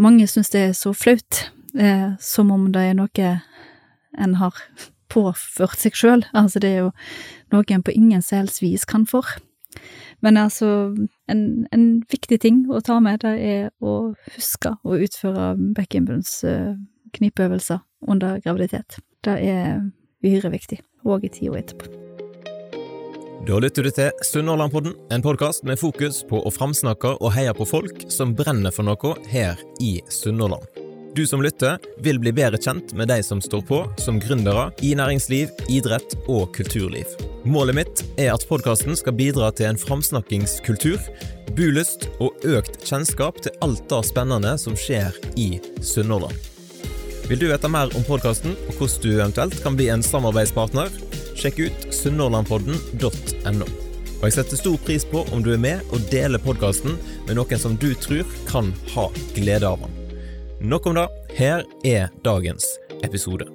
mange syns det er så flaut, eh, som om det er noe en har påført seg sjøl. Altså, det er jo noe en på ingen selvs vis kan for. Men altså, en, en, viktig ting å ta med, det er å huske å utføre bekkenbunns uh, knipeøvelser under graviditet. Det er uhyre viktig, òg i tida etterpå. Da lytter du til Sunnhordlandpodden, en podkast med fokus på å framsnakke og heie på folk som brenner for noe her i Sunnhordland. Du som lytter, vil bli bedre kjent med de som står på som gründere i næringsliv, idrett og kulturliv. Målet mitt er at podkasten skal bidra til en framsnakkingskultur, bulyst og økt kjennskap til alt det spennende som skjer i Sunnhordland. Vil du vite mer om podkasten og hvordan du eventuelt kan bli en samarbeidspartner? Sjekk ut sunnhordlandpodden.no. Og jeg setter stor pris på om du er med og deler podkasten med noen som du tror kan ha glede av den. Nok om det. Her er dagens episode.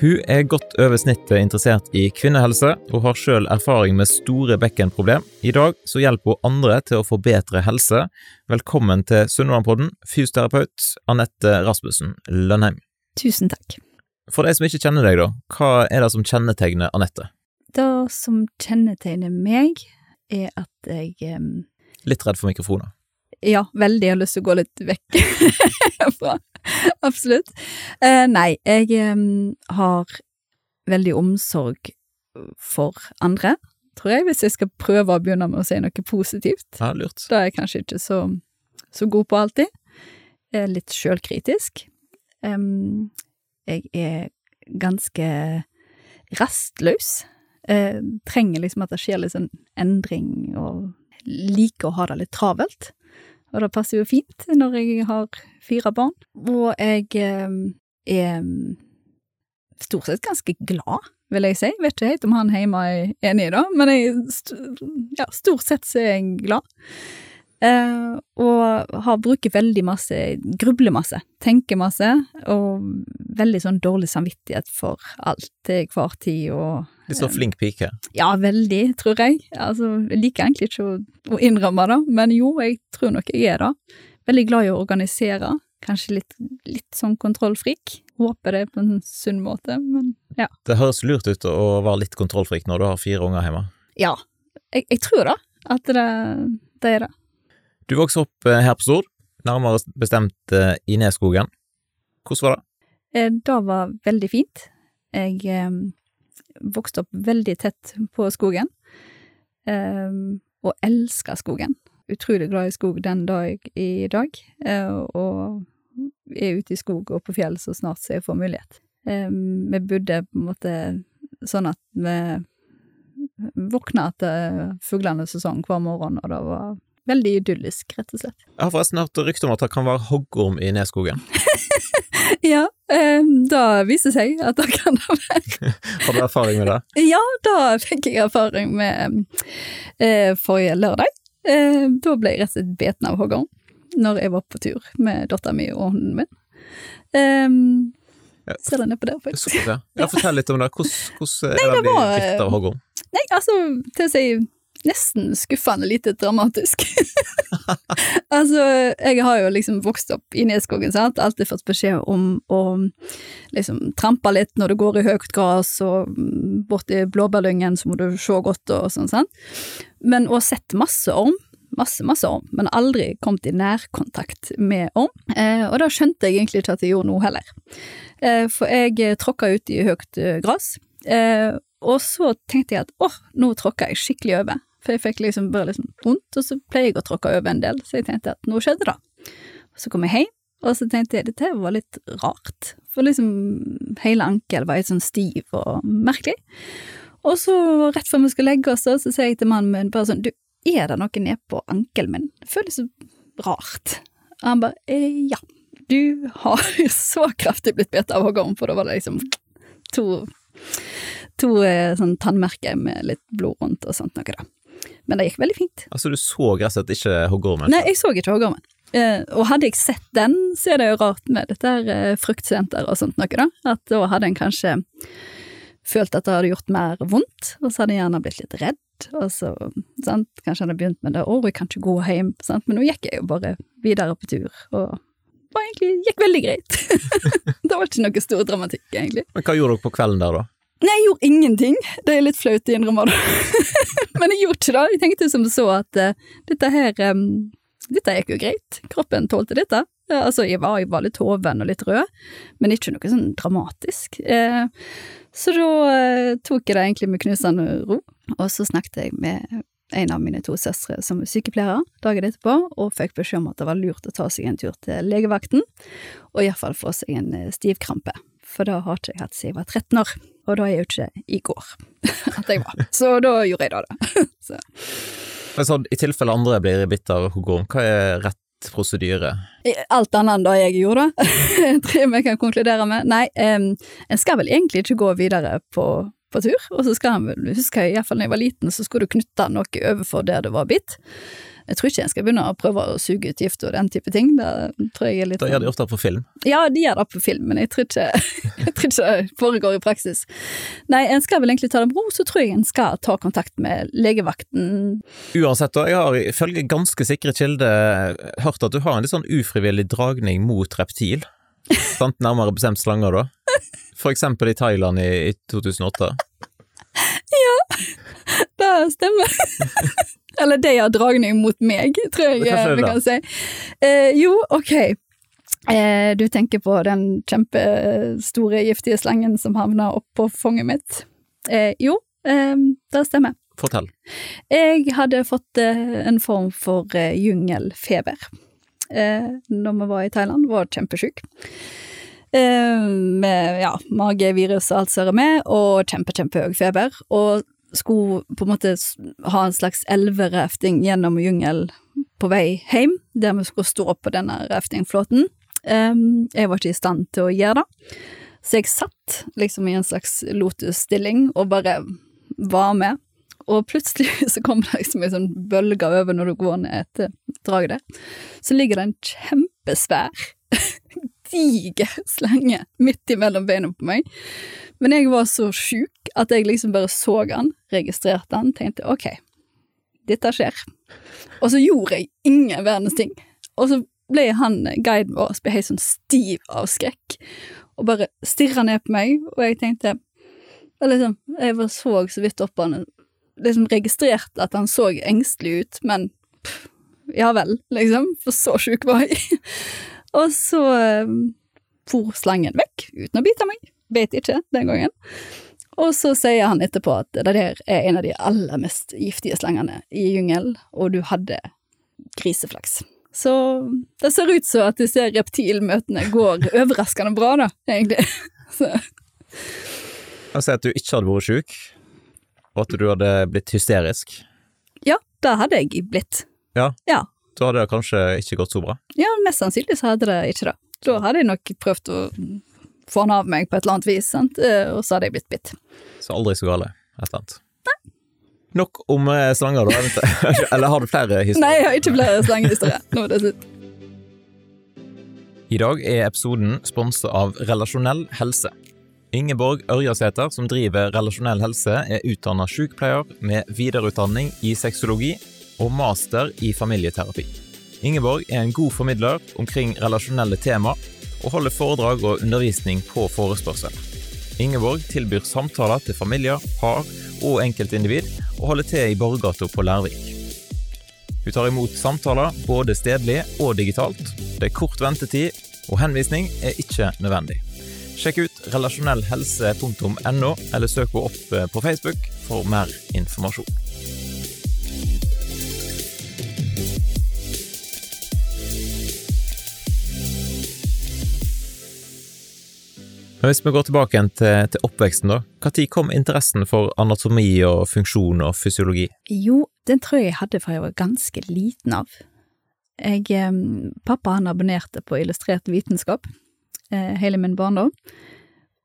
Hun er godt over snittet interessert i kvinnehelse, og har sjøl erfaring med store bekkenproblem. I dag så hjelper hun andre til å få bedre helse. Velkommen til Sunnhordlandpodden, fysioterapeut Anette Rasmussen Lønheim. Tusen takk. For de som ikke kjenner deg, da, hva er det som kjennetegner Anette? Det som kjennetegner meg, er at jeg um... Litt redd for mikrofoner? Ja, veldig. Jeg har lyst til å gå litt vekk fra Absolutt. Eh, nei, jeg eh, har veldig omsorg for andre, tror jeg, hvis jeg skal prøve å begynne med å si noe positivt. Ja, lurt. Da er jeg kanskje ikke så, så god på alltid. Jeg er litt sjølkritisk. Um, jeg er ganske rastløs. Jeg trenger liksom at det skjer litt sånn endring, og liker å ha det litt travelt. Og det passer jo fint når jeg har fire barn. Og jeg er stort sett ganske glad, vil jeg si. Vet ikke helt om han hjemme er enig i det, men jeg, ja, stort sett så er jeg glad. Uh, og har bruker veldig masse, grubler masse, tenker masse, og veldig sånn dårlig samvittighet for alt til hver tid og Litt sånn flink pike? Ja, veldig, tror jeg. Altså, jeg liker egentlig ikke å, å innrømme det, men jo, jeg tror nok jeg er det. Veldig glad i å organisere. Kanskje litt, litt sånn kontrollfrik. Håper det på en sunn måte, men ja. Det høres lurt ut å være litt kontrollfrik når du har fire unger hjemme. Ja, jeg, jeg tror da at det, det er det. Du vokste opp eh, her på Stord, nærmere bestemt eh, i Neskogen. Hvordan var det? Eh, det var veldig fint. Jeg vokste opp veldig tett på skogen, og elska skogen. Utrolig glad i skog den dag i dag, og er ute i skog og på fjell så snart jeg får mulighet. vi bodde på en måte sånn at vi våkna etter fuglenes sesong hver morgen, og det var Veldig idyllisk, rett og slett. Jeg har forresten hørt rykte om at det kan være hoggorm i Neskogen. ja, eh, da viser det seg at det kan det være. har du erfaring med det? Ja, da fikk jeg erfaring med eh, forrige lørdag. Eh, da ble jeg rett og slett beten av hoggorm når jeg var på tur med dattera mi og hunden min. Um, ja, Ser den ned på det, faktisk. ja. ja, fortell litt om det. Hvordan, hvordan er det bli bitt av hoggorm? Nei, altså, til å si nesten skuffende lite dramatisk. altså, jeg har jo liksom vokst opp i Nedskogen, sant, alltid fått beskjed om å liksom trampe litt når det går i høyt gress, og borti blåbærlyngen så må du se godt og sånn, sant. Men ha sett masse orm, masse, masse orm, men aldri kommet i nærkontakt med orm. Eh, og da skjønte jeg egentlig ikke at jeg gjorde noe heller. Eh, for jeg tråkka ut i høyt eh, gress. Eh, og så tenkte jeg at åh, nå tråkka jeg skikkelig over. For jeg fikk liksom bare liksom vondt, og så pleier jeg å tråkke over en del, så jeg tenkte at nå skjedde det. Så kom jeg hjem, og så tenkte jeg dette var litt rart, for liksom hele ankelen var helt sånn stiv og merkelig. Og så rett før vi skulle legge oss, så sier jeg til mannen min bare sånn du, er det noe nedpå ankelen min? Det føles så rart. Og han bare eh, ja, du har så kraftig blitt bitt av hoggorm, for da var det liksom to, to eh, sånn tannmerker med litt blod rundt og sånt noe, da. Men det gikk veldig fint. Altså du så rett og slett ikke hoggormen? Nei, jeg så ikke hoggormen. Eh, og hadde jeg sett den, så er det jo rart med dette eh, fruktsenter og sånt noe, da, at da hadde en kanskje følt at det hadde gjort mer vondt, og så hadde jeg gjerne blitt litt redd, og så, sant, kanskje hadde begynt med det, å, jeg kan ikke gå hjem, sant, men nå gikk jeg jo bare videre på tur, og det var egentlig, gikk veldig greit. det var ikke noe stor dramatikk, egentlig. Men hva gjorde dere på kvelden der, da? Nei, jeg gjorde ingenting. Det er litt flaut å innrømme det. Men jeg gjorde ikke det. Jeg tenkte som så at uh, dette her um, Dette gikk jo greit. Kroppen tålte dette. Uh, altså, jeg var, jeg var, litt hoven og litt rød, men ikke noe sånn dramatisk. Uh, så da tok jeg det egentlig med knusende ro, og så snakket jeg med en av mine to søstre som er sykepleiere dagen etterpå, og fikk beskjed om at det var lurt å ta seg en tur til legevakten, og iallfall få seg en eh, stivkrampe, for da har ikke jeg hatt siden jeg var 13 år, og da er jeg jo ikke i går at jeg var, så da gjorde jeg det, da. så. I tilfelle andre blir bitt av hoggorm, hva er rett prosedyre? Alt annet enn det jeg gjorde, tror jeg vi kan konkludere med. Nei, um, en skal vel egentlig ikke gå videre på på tur, og så skal en vel, husker jeg iallfall da jeg var liten, så skulle du knytte noe overfor der det var bitt. Jeg tror ikke en skal begynne å prøve å suge ut gift og den type ting. Da tror jeg litt Da gjør de ofte det på film? Ja, de gjør det på film, men jeg tror ikke, jeg tror ikke det foregår i praksis. Nei, en skal vel egentlig ta det med ro, så tror jeg en skal ta kontakt med legevakten. Uansett, da, jeg har ifølge ganske sikre kilder hørt at du har en litt sånn ufrivillig dragning mot reptil. Sant? Nærmere bestemt slanger, da. For eksempel i Thailand i, i 2008. Ja, det stemmer. Eller de har dragning mot meg, tror jeg eh, vi kan si. Eh, jo, ok. Eh, du tenker på den kjempestore giftige slangen som havna oppå fanget mitt. Eh, jo, eh, det stemmer. Fortell. Jeg hadde fått eh, en form for jungelfeber når vi var i Thailand, var kjempesjuk. Eh, med ja, magevirus og alt som er med, og kjempe, kjempehøy feber. Og skulle på en måte ha en slags elverafting gjennom jungel på vei hjem, der vi skulle stå på denne raftingflåten. Um, jeg var ikke i stand til å gjøre det, så jeg satt liksom i en slags lotusstilling og bare var med. Og plutselig så kommer det liksom en sånn bølge over når du går ned etter draget der. Så ligger det en kjempesvær diger slenge midt imellom beina på meg. Men jeg var så sjuk at jeg liksom bare så han, registrerte han, tenkte ok, dette skjer. Og så gjorde jeg ingen verdens ting. Og så ble han guiden vår ble helt sånn stiv av skrekk, og bare stirra ned på meg, og jeg tenkte liksom, Jeg var så så vidt opp han, liksom registrerte at han så engstelig ut, men pff, ja vel, liksom, for så sjuk var jeg. Og så um, for slangen vekk, uten å bite meg. Beit ikke den gangen. Og så sier han etterpå at det der er en av de aller mest giftige slangene i jungelen, og du hadde griseflaks. Så det ser ut som at disse reptilmøtene går overraskende bra, da, egentlig. Så. Altså at du ikke hadde vært sjuk, og at du hadde blitt hysterisk. Ja, det hadde jeg blitt. Ja? Ja, da hadde det kanskje ikke gått så bra? Ja, mest sannsynlig så hadde det ikke det. Da hadde jeg nok prøvd å få han av meg på et eller annet vis, sant? Eh, og så hadde jeg blitt bitt. Så aldri så gale, et eller annet. Nei. Nok om eh, slanger, da. eller har du flere historier? Nei, jeg har ikke flere slangehistorier. Nå er det slutt. I dag er episoden sponset av Relasjonell helse. Ingeborg Ørjasæter, som driver Relasjonell helse, er utdanna sykepleier med videreutdanning i sexologi og master i familieterapi. Ingeborg er en god formidler omkring relasjonelle tema, og holder foredrag og undervisning på forespørsel. Ingeborg tilbyr samtaler til familier, par og enkeltindivid, og holder til i Borggata på Lærvik. Hun tar imot samtaler både stedlig og digitalt. Det er kort ventetid, og henvisning er ikke nødvendig. Sjekk ut relasjonellhelse.no, eller søk henne opp på Facebook for mer informasjon. Men hvis vi går tilbake igjen til, til oppveksten, da. Når kom interessen for anatomi og funksjon og fysiologi? Jo, den tror jeg jeg hadde fra jeg var ganske liten av. Jeg, pappa han abonnerte på Illustrert vitenskap eh, hele min barndom,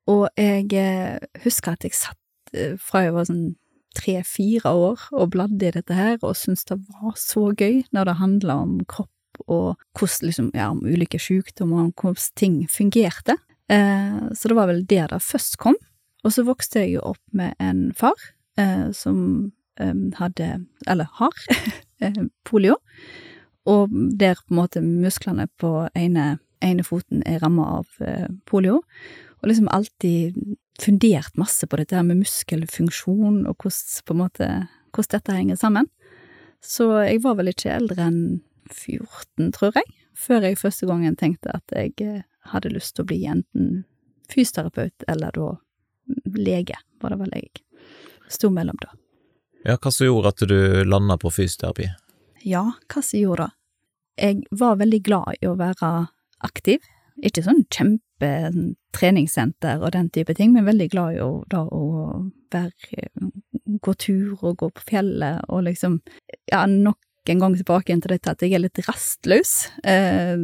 og jeg eh, husker at jeg satt eh, fra jeg var sånn tre–fire år og bladde i dette her, og syntes det var så gøy når det handla om kropp og hvordan liksom, ja, om ulike sykdommer, om hvordan ting fungerte. Eh, så det var vel der det først kom. Og så vokste jeg jo opp med en far eh, som eh, hadde, eller har, eh, polio, og der på en måte musklene på ene, ene foten er ramma av eh, polio, og liksom alltid fundert masse på dette her med muskelfunksjon og hvordan, på en måte, hvordan dette henger sammen. Så jeg var vel ikke eldre enn 14, tror jeg, før jeg første gangen tenkte at jeg hadde lyst til å bli enten fysioterapeut eller da lege, var det vel jeg sto mellom da. Ja, hva som gjorde at du landa på fysioterapi? Ja, hva som gjorde det? Jeg var veldig glad i å være aktiv. Ikke sånn kjempe treningssenter og den type ting, men veldig glad i å, da, å være, gå tur og gå på fjellet og liksom Ja, nok en gang tilbake til dette at jeg er litt rastløs. Eh,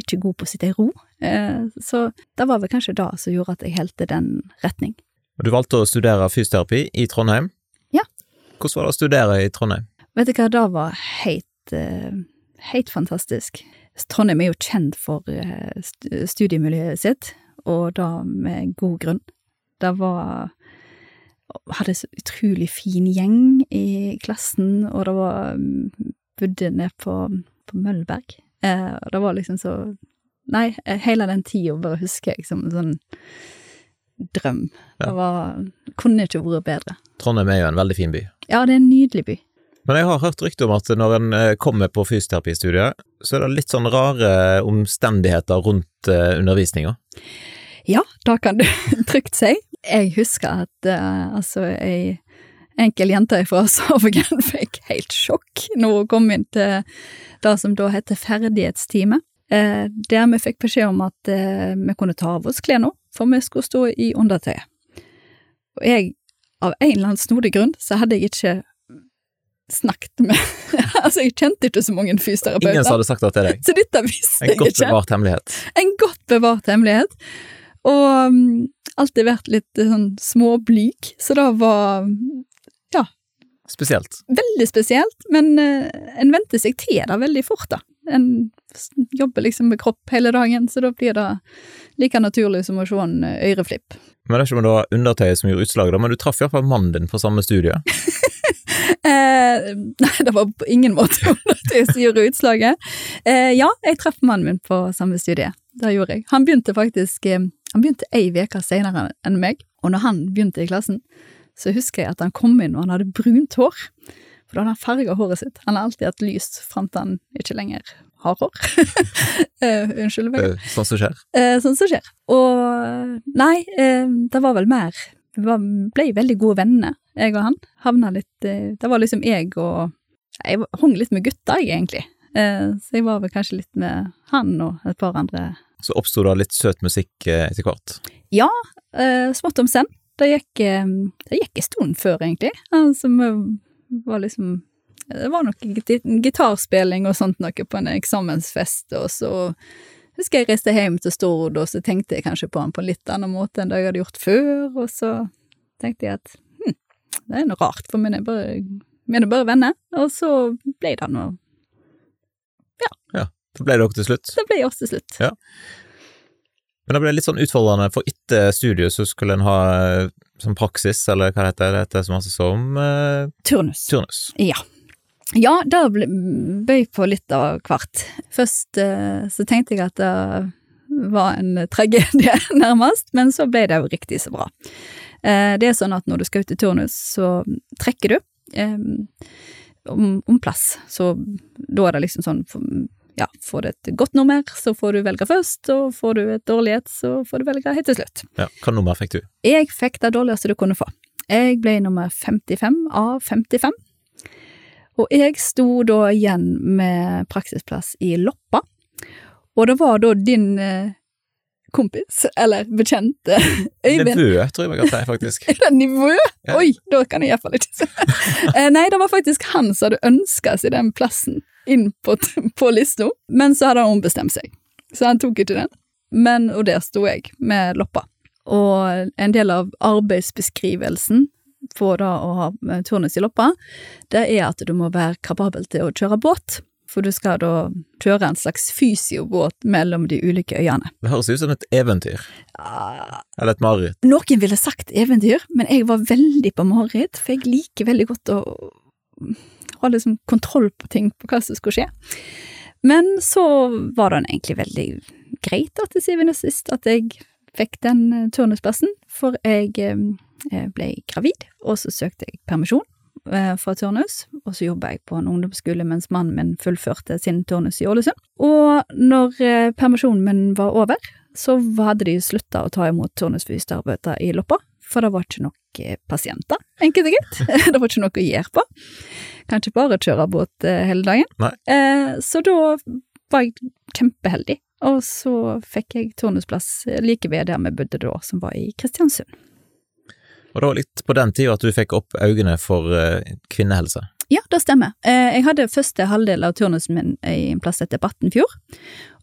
ikke god på å sitte i ro. Eh, så det var vel kanskje det som gjorde at jeg helte den retning. Du valgte å studere fysioterapi i Trondheim. Ja. Hvordan var det å studere i Trondheim? Vet du hva, det var helt, eh, helt fantastisk. Trondheim er jo kjent for eh, studiemiljøet sitt, og da med god grunn. Det var Hadde så utrolig fin gjeng i klassen, og det var mm, Bodde nede på, på Mølberg. Eh, og det var liksom så Nei, eh, hele den tida bare husker jeg som en sånn drøm. Ja. Det var Kunne ikke vært bedre. Trondheim er jo en veldig fin by. Ja, det er en nydelig by. Men jeg har hørt rykte om at når en eh, kommer på fysioterapistudiet, så er det litt sånn rare omstendigheter rundt eh, undervisninga. Ja, det kan du trygt si. Jeg husker at uh, altså ei enkel jente fra Savogen fikk helt sjokk når hun kom inn til det som da heter ferdighetstime. Uh, der vi fikk beskjed om at uh, vi kunne ta av oss klærne, for vi skulle stå i undertøyet. Og jeg, av en eller annen snodig grunn, så hadde jeg ikke snakket med Altså, jeg kjente ikke så mange fysioterapeuter. Ingen som hadde sagt det til deg. Så dette visste jeg ikke. En godt bevart hemmelighet. En godt bevart hemmelighet. Og um, alltid vært litt eh, sånn småblyg, så det var Spesielt. veldig spesielt. Men eh, en venter seg til det veldig fort, da. En jobber liksom med kropp hele dagen, så da blir det like naturlig som å se en eh, øreflipp. Men det er ikke om det var undertøyet som gjorde utslaget, men du traff iallfall mannen din på samme studie. Eh, nei, det var på ingen måte undertøyet som gjorde utslaget. Eh, ja, jeg traff mannen min på samme studie. Det gjorde jeg. Han begynte faktisk eh, Han begynte ei uke senere enn meg, og når han begynte i klassen, så husker jeg at han kom inn og han hadde brunt hår. For da hadde han farga håret sitt. Han har alltid hatt lyst fram til han ikke lenger har hår. eh, unnskyld meg. Eh, Sånn som skjer. Eh, sånn som skjer. Og nei, det var vel mer Vi ble veldig gode venner, jeg og han. Havna litt Det var liksom jeg og Jeg hang litt med gutta, jeg, egentlig. Så jeg var vel kanskje litt med han og et par andre. Så oppsto det litt søt musikk etter hvert. Ja, smått om senn. Det gikk, eh, det gikk en stund før, egentlig. Altså, vi var liksom Det var noe gitarspilling og sånt noe på en eksamensfest, og så husker jeg reiste hjem til Stord, og så tenkte jeg kanskje på han på en litt annen måte enn det jeg hadde gjort før, og så tenkte jeg at hm, det er noe rart, for er bare, er bare venner, og så ble det noe Så ble det dere til slutt. Det ble oss til slutt. Ja. Men det ble litt sånn utfordrende, for etter studiet så skulle en ha eh, sånn praksis, eller hva heter, det heter så masse som eh, Turnus. turnus. Ja. Ja, det bøy på litt av hvert. Først eh, så tenkte jeg at det var en tragedie, nærmest, men så ble det jo riktig så bra. Eh, det er sånn at når du skal ut i turnus, så trekker du eh, om, om plass. Så da er det liksom sånn ja, får du et godt nummer, så får du velge først, og får du et dårlig et, så får du velge helt til slutt. Ja, hva nummer fikk du? Jeg fikk det dårligste du kunne få. Jeg ble nummer 55 av 55. Og jeg sto da igjen med praksisplass i Loppa. Og det var da din eh, kompis, eller bekjente, Øyvind Nevø, tror jeg vi kan si, faktisk. Det nivå? Ja. Oi, da kan jeg iallfall ikke si Eh, Nei, det var faktisk han som hadde ønska seg den plassen inn på, på lista, men så hadde han ombestemt seg, så han tok ikke den. Men, og der sto jeg med loppa. Og en del av arbeidsbeskrivelsen for da å ha eh, turnus i loppa, det er at du må være kapabel til å kjøre båt. For du skal da kjøre en slags fysiobåt mellom de ulike øyene. Det høres ut som et eventyr. Eller et mareritt. Noen ville sagt eventyr, men jeg var veldig på mareritt, for jeg liker veldig godt å ha liksom kontroll på ting, på hva som skulle skje. Men så var det egentlig veldig greit, da, til syvende og sist, at jeg fikk den eh, turnusplassen, for jeg eh, ble gravid, og så søkte jeg permisjon eh, fra turnus, og så jobba jeg på en ungdomsskole mens mannen min fullførte sin turnus i Ålesund. Og når permisjonen min var over, så hadde de slutta å ta imot turnusfysioterapeuter i Loppa, for det var ikke nok pasienter, enkelt og greit. det var ikke noe å gjøre på. Kan ikke bare kjøre båt hele dagen. Eh, så da var jeg kjempeheldig, og så fikk jeg turnusplass like ved der vi bodde da, som var i Kristiansund. Og det var litt på den tida at du fikk opp øynene for kvinnehelse? Ja, det stemmer. Jeg hadde første halvdel av turnusen min i en plass etter Battenfjord,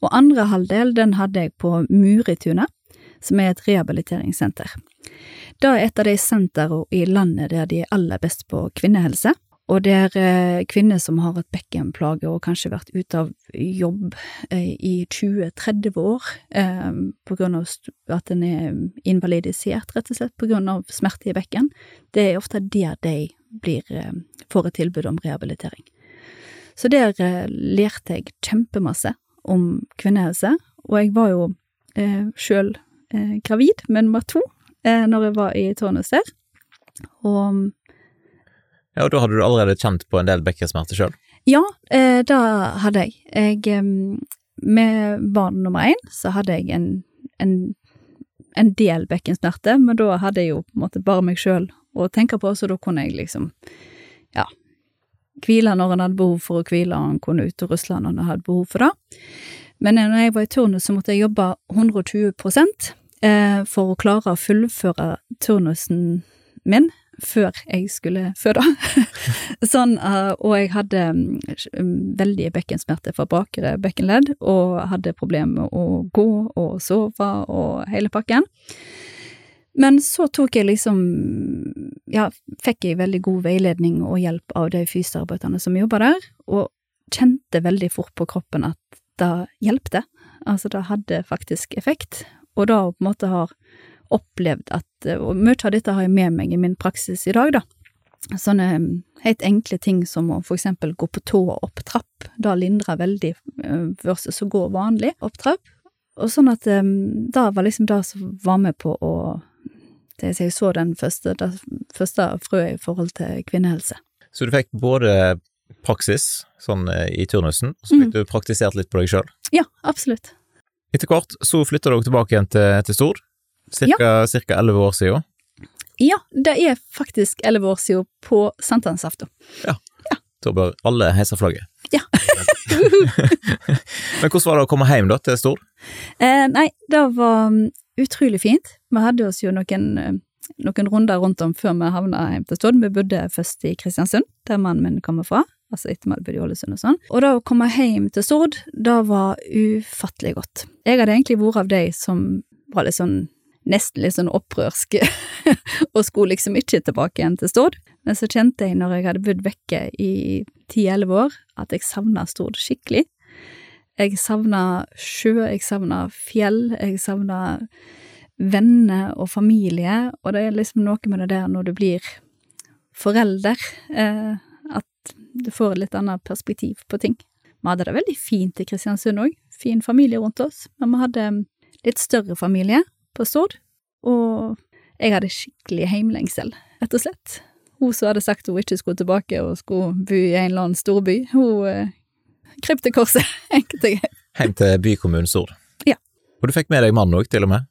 og andre halvdel den hadde jeg på Muritunet, som er et rehabiliteringssenter. Det er et av de sentrene i landet der de er aller best på kvinnehelse, og det er eh, kvinner som har et bekkenplage og kanskje vært ute av jobb eh, i 20-30 år eh, på grunn av at en er invalidisert, rett og slett, på grunn av smerte i bekken. Det er ofte der de blir, får et tilbud om rehabilitering. Så der lærte jeg kjempemasse om kvinnehelse, og jeg var jo eh, sjøl gravid med nummer to når jeg var i turnus der. Og ja, og da hadde du allerede kjent på en del bekkensmerter sjøl? Ja, eh, det hadde jeg. jeg. Eh, med barn nummer én så hadde jeg en, en, en del bekkensmerter, men da hadde jeg jo på en måte bare meg sjøl å tenke på, så da kunne jeg liksom, ja, hvile når han hadde behov for å hvile, og han kunne ut og rusle når han hadde behov for det. Men når jeg var i turnus, så måtte jeg jobbe 120 eh, for å klare å fullføre turnusen min før jeg skulle føde. sånn, uh, og jeg hadde um, veldige bekkensmerter fra bakre bekkenledd, og hadde problemer med å gå og sove og hele pakken. Men så tok jeg liksom Ja, fikk jeg veldig god veiledning og hjelp av de fysioterapeutene som jobba der, og kjente veldig fort på kroppen at det hjelpte. Altså, det hadde faktisk effekt, og da på en måte har opplevd at eh, Og mye av dette har jeg med meg i min praksis i dag, da. Sånne mm, helt enkle ting som å for eksempel gå på tå opp trapp. Det lindrer veldig eh, versus å gå vanlig opp trapp. Og sånn at um, det var liksom det som var med på å det Jeg så den første, det første frøet i forhold til kvinnehelse. Så du fikk både praksis, sånn i turnusen, og så fikk mm. du praktisert litt på deg sjøl? Ja, absolutt. Etter hvert så flytta dere tilbake igjen til, til Stord. Cirka elleve ja. år siden? Ja, det er faktisk elleve år siden på sankthansaften. Ja. ja. Da bør alle heise flagget. Ja. Men hvordan var det å komme hjem da, til Stord? Eh, nei, det var um, utrolig fint. Vi hadde oss jo noen, uh, noen runder rundt om før vi havna hjem til Stord. Vi bodde først i Kristiansund, der mannen min kommer fra. Altså etter vi hadde bodd i Ålesund og sånn. Og da å komme hjem til Stord, det var ufattelig godt. Jeg hadde egentlig vært av de som var litt sånn nesten litt sånn opprørsk, og skulle liksom ikke tilbake igjen til Stord. Men så kjente jeg når jeg hadde bodd vekke i ti-elleve år, at jeg savna Stord skikkelig. Jeg savna sjø, jeg savna fjell, jeg savna venner og familie, og det er liksom noe med det der når du blir forelder, eh, at du får et litt annet perspektiv på ting. Vi hadde det veldig fint i Kristiansund òg, fin familie rundt oss, men vi hadde litt større familie, på Stord, og jeg hadde skikkelig heimlengsel, rett og slett. Hun som hadde sagt hun ikke skulle tilbake og skulle bo i en eller annen storby, hun eh, kryp til korset, enkelt og greit. Heim til bykommunen Stord? Ja. Og du fikk med deg mannen òg, til og med?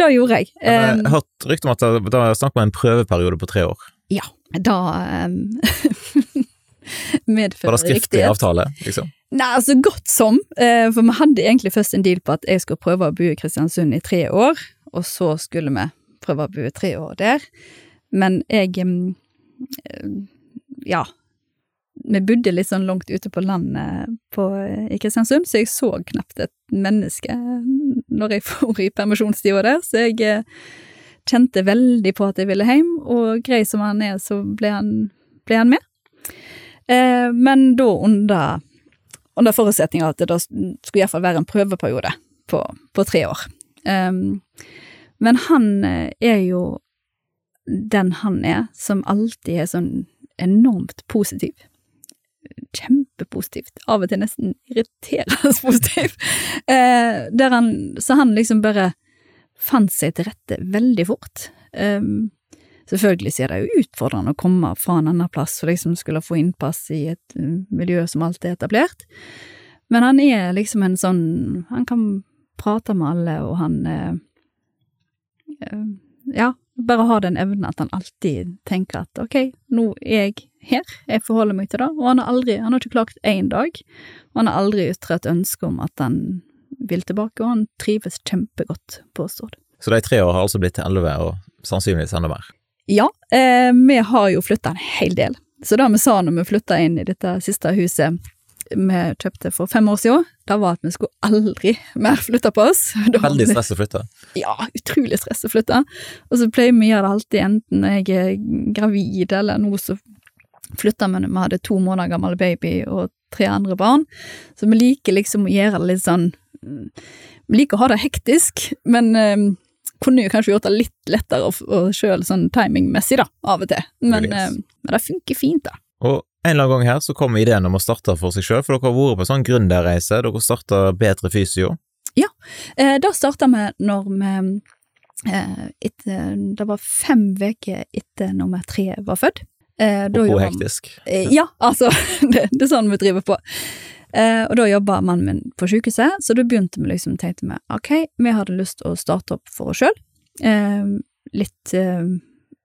Det gjorde jeg. Jeg har um, hørt rykte om at det var snakk om en prøveperiode på tre år. Ja, da um, medfører Var det skriftlig avtale, liksom? Nei, altså godt som, eh, for vi hadde egentlig først en deal på at jeg skulle prøve å bo i Kristiansund i tre år, og så skulle vi prøve å bo tre år der. Men jeg Ja. Vi bodde litt sånn langt ute på landet på, i Kristiansund, så jeg så knapt et menneske når jeg for i permisjonstida der, så jeg eh, kjente veldig på at jeg ville hjem, og grei som han er, så ble han, ble han med. Eh, men da under under forutsetning av at det da skulle iallfall være en prøveperiode på, på tre år. Um, men han eh, er jo den han er, som alltid er sånn enormt positiv. Kjempepositivt. Av og til nesten irriterende positiv. Eh, han, så han liksom bare fant seg til rette veldig fort. Um, selvfølgelig så er det jo utfordrende å komme fra en annen plass og liksom skulle få innpass i et uh, miljø som alt er etablert, men han er liksom en sånn Han kan prate med alle, og han uh, uh, Ja, bare har den evnen at han alltid tenker at ok, nå er jeg her, jeg forholder meg til det, og han har aldri, han har ikke klagt én dag, og han har aldri ytret et ønske om at han vil tilbake, og han trives kjempegodt på det. Så de tre år har altså blitt til elleve, og sannsynligvis enda mer? Ja, eh, vi har jo flytta en hel del. Så det vi sa når vi flytta inn i dette siste huset vi kjøpte for fem år siden, det var at vi skulle aldri mer flytte på oss. Veldig stress å flytte? Ja, utrolig stress å flytte. Og så pleier vi å gjøre det alltid enten jeg er gravid eller noe så flytter vi når vi hadde to måneder gammel baby og tre andre barn. Så vi liker liksom å gjøre det litt sånn Vi liker å ha det hektisk, men um, kunne jo kanskje gjort det litt lettere sjøl sånn timingmessig, da, av og til. Men, um, men det funker fint, da. Og en eller annen gang her så kom ideen om å starte for seg sjøl, for dere har vært på en sånn gründerreise, dere starta Bedre Fysio. Ja, eh, da starta vi når vi eh, etter, Det var fem uker etter nummer tre var født. Eh, og hvor hektisk? Eh, ja, altså, det, det, er sånn vi driver på. Eh, og da jobba mannen min på sykehuset, så da begynte vi liksom, tenkte vi ok, vi hadde lyst til å starte opp for oss sjøl. Eh, litt eh,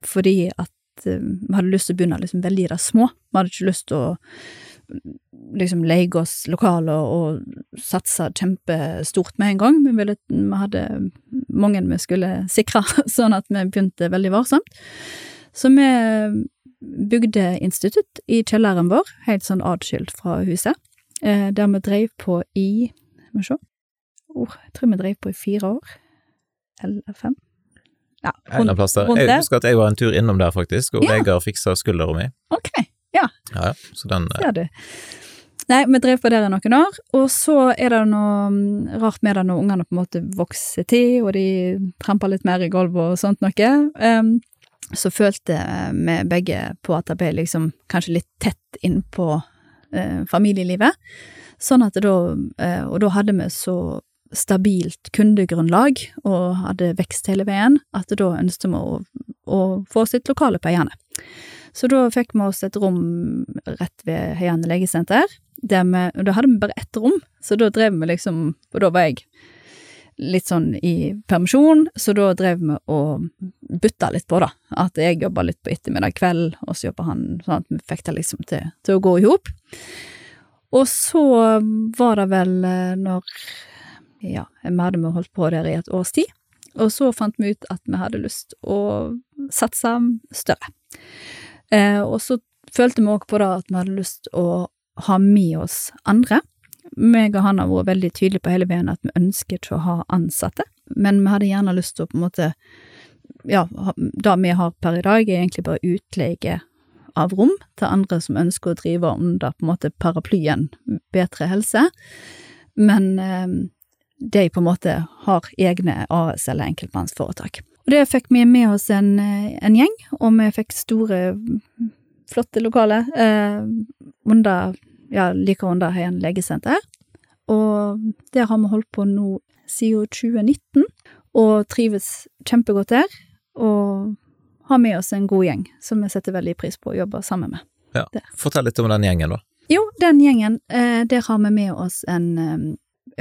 fordi at eh, vi hadde lyst til å begynne liksom veldig i det små. Vi hadde ikke lyst til å liksom leie oss lokaler og satse kjempestort med en gang. Vi, ville, vi hadde mange vi skulle sikre, sånn at vi begynte veldig varsomt. Så vi bygde institutt i kjelleren vår, helt sånn atskilt fra huset, eh, der vi dreiv på i Skal vi se oh, Jeg tror vi dreiv på i fire år. Eller fem. Ja, rundt, plass der. Jeg husker at jeg var en tur innom der, faktisk, og ja. Vegard fiksa skuldra mi. Ok, ja. Ja, ja, så den Ser du. Nei, vi drev på der i noen år, og så er det noe mm, rart med det når ungene på en måte vokser til, og de tramper litt mer i gulvet og sånt noe. Um, så følte vi begge på at det ble liksom kanskje litt tett innpå eh, familielivet. Sånn at da eh, Og da hadde vi så stabilt kundegrunnlag og hadde vekst hele veien, at da ønsket vi å, å få sitt lokale på Øyane. Så da fikk vi oss et rom rett ved Høyane legesenter, der vi, da hadde vi bare ett rom, så da drev vi liksom, og da var jeg litt sånn i permisjon, så da drev vi og bytta litt på, da. At jeg jobba litt på ettermiddag kveld, og så jobba han sånn at vi fikk det liksom til, til å gå i hop. Og så var det vel eh, når Ja, vi hadde holdt på der i et års tid, og så fant vi ut at vi hadde lyst å satse større. Eh, og så følte vi òg på det at vi hadde lyst å ha med oss andre. Meg og han har vært veldig tydelige på hele veien at vi ønsker ikke å ha ansatte, men vi hadde gjerne lyst til å på en måte Ja, det vi har per i dag, er egentlig bare utleie av rom til andre som ønsker å drive under på en måte paraplyen Bedre helse, men eh, de på en måte har egne AS eller enkeltmannsforetak. Og det fikk vi med oss en, en gjeng, og vi fikk store, flotte lokaler eh, under ja, like under Høyen legesenter. Og der har vi holdt på nå siden 2019, og trives kjempegodt der. Og har med oss en god gjeng som vi setter veldig pris på å jobbe sammen med. Ja. Fortell litt om den gjengen, da. Jo, den gjengen, eh, der har vi med oss en um,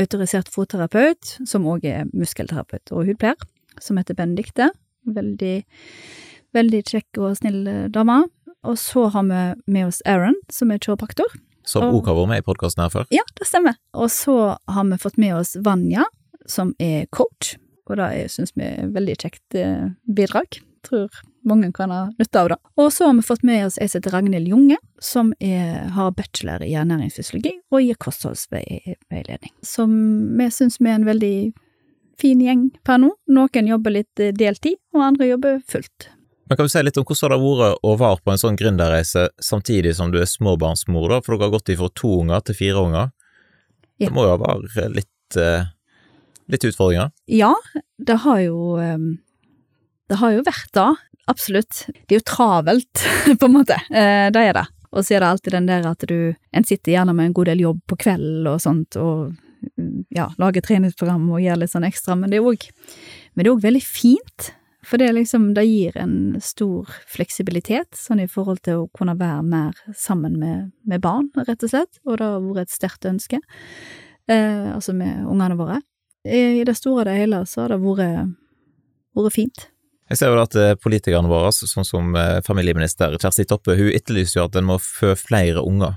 autorisert fotterapeut, som òg er muskelterapeut og hudpleier, som heter Benedicte. Veldig, veldig kjekk og snill dame. Og så har vi med oss Aaron, som er kiropraktor. Som òg har vært med i podkasten her før? Ja, det stemmer. Og så har vi fått med oss Vanja, som er coach, og det syns vi er veldig kjekt eh, bidrag. Tror mange kan ha nytte av det. Og så har vi fått med oss ei som heter Ragnhild Junge, som er, har bachelor i ernæringsfysiologi og gir kostholdsveiledning. Som vi syns vi er en veldig fin gjeng per nå. Noen jobber litt eh, deltid, og andre jobber fullt. Men kan du si litt om hvordan det har vært å være på en sånn gründerreise samtidig som du er småbarnsmor, da, for dere har gått ifra to unger til fire unger. Ja. Det må jo være litt, eh, litt utfordringer? Ja, det har jo eh, Det har jo vært da, absolutt. Det er jo travelt, på en måte. Eh, Det er det. Og så er det alltid den der at du En sitter gjerne med en god del jobb på kvelden og sånt, og mm, ja, lager treningsprogram og gjør litt sånn ekstra, men det er òg Men veldig fint. For det liksom, det gir en stor fleksibilitet, sånn i forhold til å kunne være mer sammen med, med barn, rett og slett, og det har vært et sterkt ønske, eh, altså med ungene våre. I, I det store og det hele så har det vært, vært fint. Jeg ser jo at eh, politikerne våre, sånn som eh, familieminister Kjersti Toppe, hun etterlyser jo at en må fø flere unger.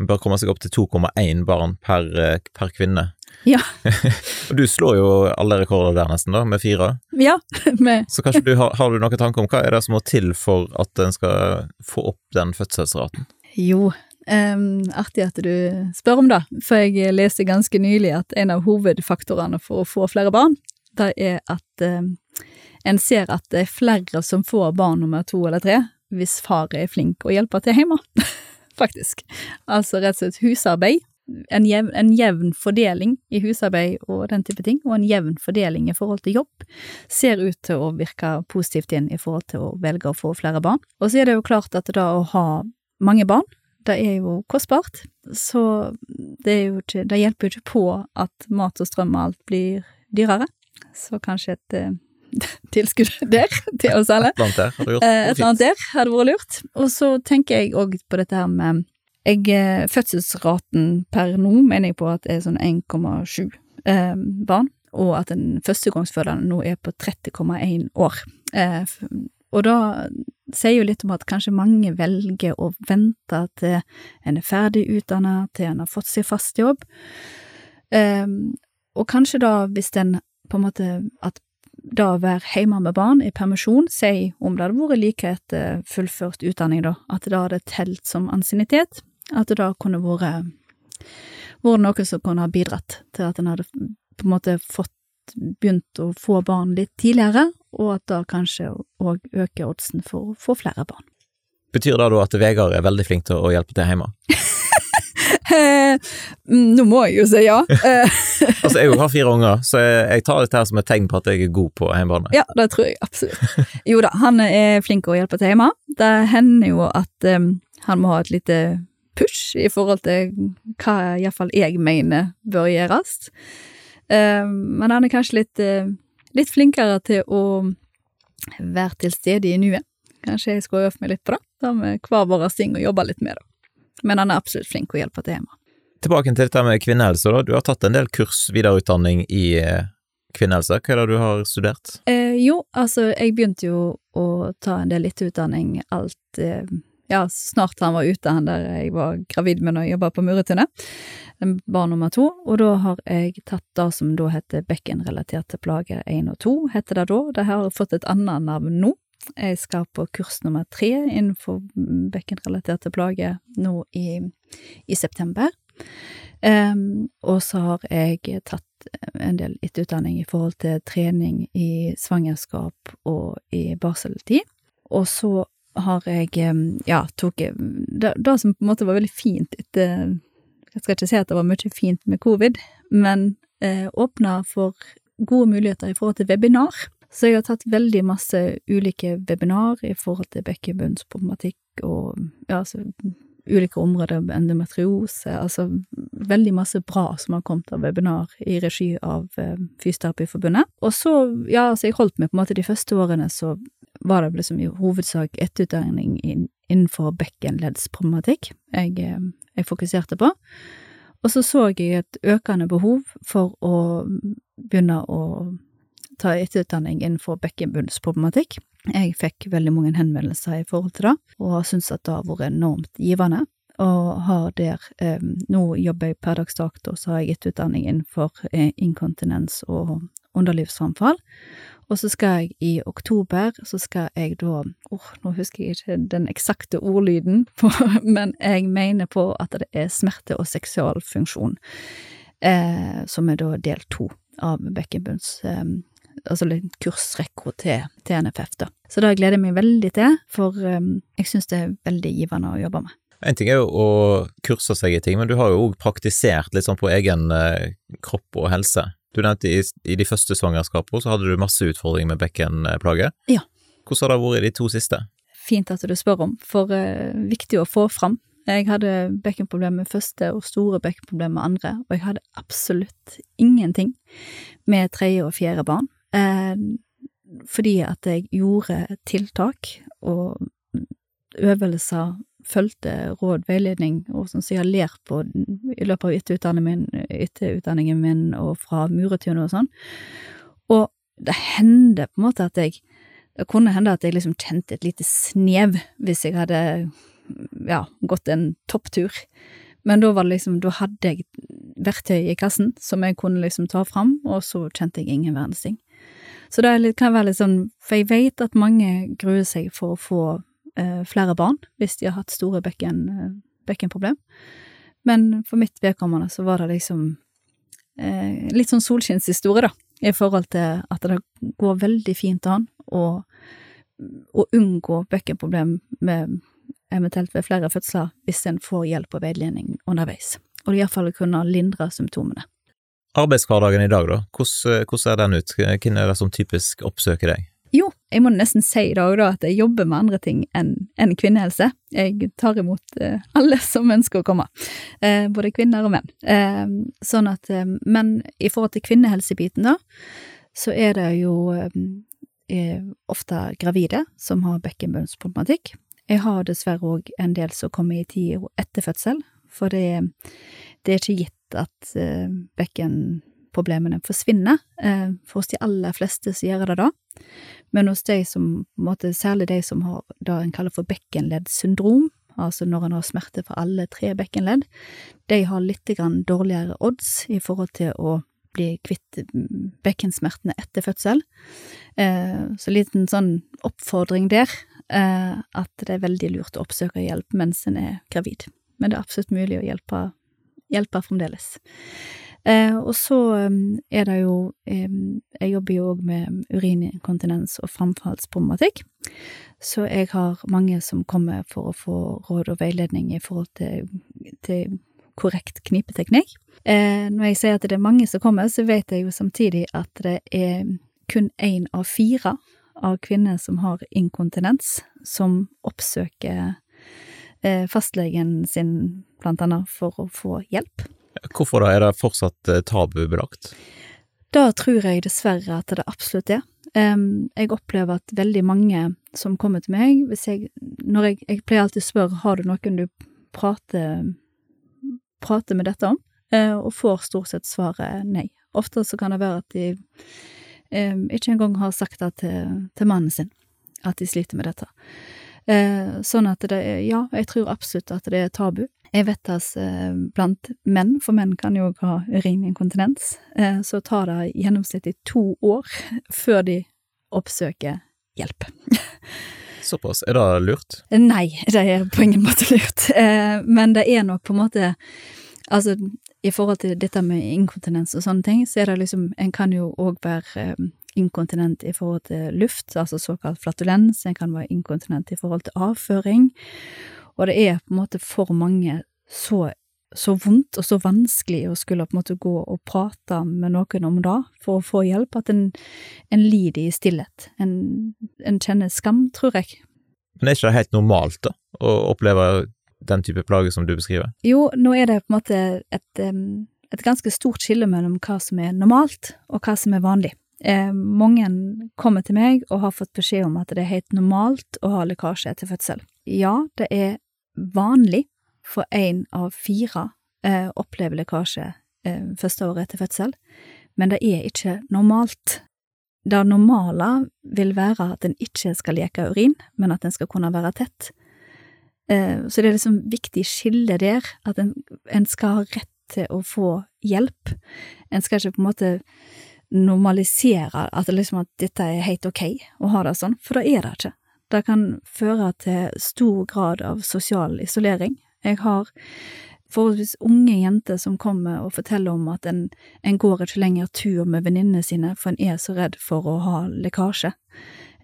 En bør komme seg opp til 2,1 barn per, eh, per kvinne. Ja. Og du slår jo alle rekorder der nesten, da, med fire. Ja, med, Så kanskje du har, har du noen tanke om hva er det som må til for at en skal få opp den fødselsraten? jo, Um, artig at du spør om det, for jeg leste ganske nylig at en av hovedfaktorene for å få flere barn, det er at em, en ser at det er flere som får barn nummer to eller tre, hvis far er flink og hjelper til hjemme, faktisk. Altså rett og slett husarbeid, en jevn, en jevn fordeling i husarbeid og den type ting, og en jevn fordeling i forhold til jobb, ser ut til å virke positivt inn i forhold til å velge å få flere barn. Og så er det jo klart at det å ha mange barn, det er jo kostbart, så det, jo ikke, det hjelper jo ikke på at mat og strøm og alt blir dyrere. Så kanskje et eh, tilskudd der til oss alle. Et eller annet der. Eh, et eller annet der hadde vært lurt. Og så tenker jeg òg på dette her med jeg, eh, Fødselsraten per nå mener jeg på at er sånn 1,7 eh, barn, og at den førstegangsfødende nå er på 30,1 år. Eh, og da sier jo litt om at kanskje mange velger å vente til en er ferdig utdannet, til en har fått seg fast jobb. Eh, og kanskje da, hvis den på en måte at da å være hjemme med barn i permisjon, si om det hadde vært like etter fullført utdanning, da, at det hadde telt som ansiennitet, at det da kunne vært vært noe som kunne ha bidratt til at en hadde på en måte fått begynt å få barn litt tidligere, og at da kanskje òg øker oddsen for å få flere barn. Betyr det da at Vegard er veldig flink til å hjelpe til hjemme? Nå må jeg jo si ja. Eh, Altså, jeg har fire unger, så jeg, tar dette her som et tegn på at jeg er god på hjemmebane. Ja, det tror jeg absolutt. Jo da, han er flink å hjelpe til hjemme. Det hender jo at um, han må ha et lite push i forhold til hva iallfall jeg mener bør gjøres. Um, men han er kanskje litt, uh, litt flinkere til å være til stede i nuet. Kanskje jeg skal øvd meg litt på det. Da med hver vår ting og jobbe litt med det. Men han er absolutt flink å hjelpe til hjemme. Tilbake til dette med kvinnehelse, da. Du har tatt en del kurs, videreutdanning i eh, kvinnehelse. Hva er det du har studert? Eh, jo, altså, jeg begynte jo å ta en del etterutdanning alt eh, Ja, snart han var ute, han der jeg var gravid med når jeg jobba på Muretunet. Barn nummer to. Og da har jeg tatt det som da heter bekkenrelaterte plager 1 og 2, heter det da. Det har fått et annet navn nå. Jeg skal på kurs nummer tre innenfor bekkenrelaterte plager nå i, i september. Um, og så har jeg tatt en del etterutdanning i forhold til trening i svangerskap og i barseltid. Og så har jeg, ja, tok det, det som på en måte var veldig fint etter Jeg skal ikke si at det var mye fint med covid, men eh, åpna for gode muligheter i forhold til webinar. Så jeg har tatt veldig masse ulike webinar i forhold til bekkenbunnsproblematikk og ja, altså ulike områder, endometriose, altså veldig masse bra som har kommet av webinar i regi av eh, Fysioterapiforbundet. Og så, ja, altså jeg holdt meg på en måte de første årene, så var det liksom i hovedsak etterutdanning innenfor bekkenleddsproblematikk jeg, eh, jeg fokuserte på. Og så så jeg et økende behov for å begynne å ta etterutdanning innenfor bekkenbunnsproblematikk. Jeg fikk veldig mange henvendelser i forhold til det, og har syntes at det har vært enormt givende. Og har der eh, Nå jobber jeg per dags dato, så har jeg etterutdanning innenfor eh, inkontinens og underlivsframfall. Og så skal jeg i oktober, så skal jeg da åh, nå husker jeg ikke den eksakte ordlyden, på, men jeg mener på at det er smerte og seksualfunksjon, eh, som er da del to av bekkenbunns eh, altså litt kursrekko til, til NFF, da. Så det gleder jeg meg veldig til, for um, jeg syns det er veldig givende å jobbe med. En ting er jo å kurse seg i ting, men du har jo òg praktisert litt sånn på egen eh, kropp og helse. Du nevnte i, i de første svangerskapene så hadde du masse utfordringer med bekkenplage. Ja. Hvordan har det vært i de to siste? Fint at du spør om, for eh, viktig å få fram. Jeg hadde bekkenproblemer med første og store bekkenproblemer med andre, og jeg hadde absolutt ingenting med tredje og fjerde barn. Fordi at jeg gjorde tiltak og øvelser, fulgte råd, veiledning, og sånn som jeg har lært på i løpet av etterutdanningen min, min og fra muretune og sånn. Og det hender på en måte at jeg Det kunne hende at jeg liksom kjente et lite snev hvis jeg hadde ja, gått en topptur. Men da var det liksom, da hadde jeg verktøy i kassen som jeg kunne liksom ta fram, og så kjente jeg ingen verdens ting. Så det kan være litt sånn, for jeg vet at mange gruer seg for å få eh, flere barn hvis de har hatt store bekken, eh, bekkenproblem. Men for mitt vedkommende så var det liksom eh, litt sånn solskinnshistorie, da, i forhold til at det går veldig fint an å, å unngå bekkenproblem med eventuelt ved flere fødsler hvis en får hjelp og veiledning underveis, og iallfall kunne lindre symptomene. Arbeidshverdagen i dag, da, hvordan, hvordan ser den ut? Hvem er det som typisk oppsøker deg? Jo, jeg må nesten si i dag da at jeg jobber med andre ting enn enn kvinnehelse. Jeg tar imot eh, alle som ønsker å komme, eh, både kvinner og menn. Eh, sånn at, eh, men i forhold til kvinnehelsebiten da, så er det jo eh, ofte gravide som har bekkenbunnsproblematikk. Jeg har dessverre òg en del som kommer i tida etter fødsel, for det, det er ikke gitt at eh, bekkenproblemene forsvinner. Eh, for hos de aller fleste så gjør det det. Men hos de som, måte, særlig de som har det en kaller for bekkenleddsyndrom, altså når en har smerte for alle tre bekkenledd, de har litt dårligere odds i forhold til å bli kvitt bekkensmertene etter fødsel. Eh, så liten sånn oppfordring der, eh, at det er veldig lurt å oppsøke hjelp mens en er gravid. Men det er absolutt mulig å hjelpe, hjelpe fremdeles. Eh, og så er det jo Jeg jobber jo òg med urininkontinens og framfallsproblematikk, så jeg har mange som kommer for å få råd og veiledning i forhold til, til korrekt knipeteknikk. Eh, når jeg sier at det er mange som kommer, så vet jeg jo samtidig at det er kun én av fire av kvinner som har inkontinens, som oppsøker eh, fastlegen sin, blant annet, for å få hjelp. Hvorfor da, er det fortsatt eh, tabubelagt? Da tror jeg dessverre at det absolutt er. Jeg opplever at veldig mange som kommer til meg, hvis jeg Når jeg, jeg pleier alltid å spørre har du noen du prater, prater med dette om, uh, og får stort sett svaret nei. Ofte så kan det være at de ikke engang har sagt det til, til, mannen sin, at de sliter med dette. Uh, sånn at det er Ja, jeg tror absolutt at det er tabu. Jeg vet at uh, blant menn, for menn kan jo ha urininkontinens, uh, så tar det gjennomsnittlig to år før de oppsøker hjelp. Såpass. Er det lurt? Nei, det er på ingen måte lurt. Men det er nok på en måte Altså, i forhold til dette med inkontinens og sånne ting, så er det liksom En kan jo òg være inkontinent i forhold til luft, altså såkalt flatulens, en kan være inkontinent i forhold til avføring. Og det er på en måte for mange så, så vondt og så vanskelig å skulle på en måte gå og prate med noen om det for å få hjelp, at en, en lider i stillhet. En, en kjenner skam, tror jeg. Men er ikke det helt normalt, da, å oppleve den type plager som du beskriver? Jo, nå er det på en måte et, et ganske stort skille mellom hva som er normalt, og hva som er vanlig. Eh, mange kommer til meg og har fått beskjed om at det er helt normalt å ha lekkasje etter fødsel. Ja, det er vanlig for én av fire eh, opplever lekkasje eh, første året etter fødsel, men det er ikke normalt. Det normale vil være at en ikke skal leke urin, men at en skal kunne være tett. Eh, så det er liksom viktig skille der, at en, en skal ha rett til å få hjelp. En skal ikke på en måte normalisere at, liksom at dette er helt ok å ha det sånn, for det er det ikke. Det kan føre til stor grad av sosial isolering. Jeg har forholdsvis unge jenter som kommer og forteller om at en, en går ikke lenger tur med venninnene sine, for en er så redd for å ha lekkasje.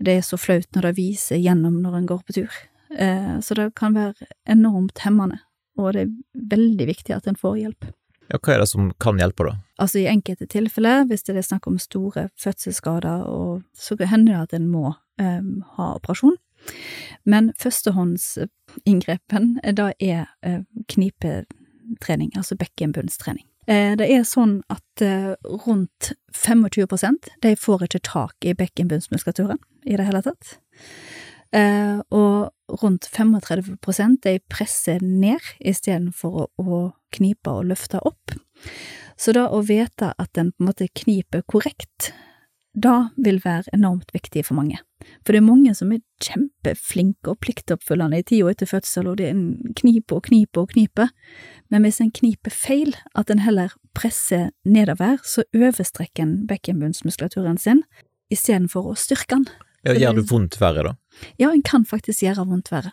Det er så flaut når det viser gjennom når en går på tur. eh, så det kan være enormt hemmende, og det er veldig viktig at en får hjelp. Ja, hva er det som kan hjelpe, da? Altså i enkelte tilfeller, hvis det er snakk om store fødselsskader, og så hender det at en må um, ha operasjon. Men førstehåndsinngrepen, eh, da er uh, knipetrening, altså bekkenbunnstrening. Eh, det er sånn at rundt 25% de får ikke tak i bekkenbunnsmuskulaturen i det hele tatt. Og rundt 35% de presser ned istedenfor å, knipe og løfte opp. Så da å vite at en på en måte kniper korrekt, da vil være enormt viktig for mange. For det er mange som er kjempeflinke og pliktoppfyllende i tida etter fødsel, og det er en kniper og kniper og kniper, men hvis en kniper feil, at en heller presser nedover, så overstrekker en bekkenbunnsmuskulaturen sin istedenfor å styrke den. Ja, gjør det vondt verre, da? Ja, en kan faktisk gjøre vondt verre.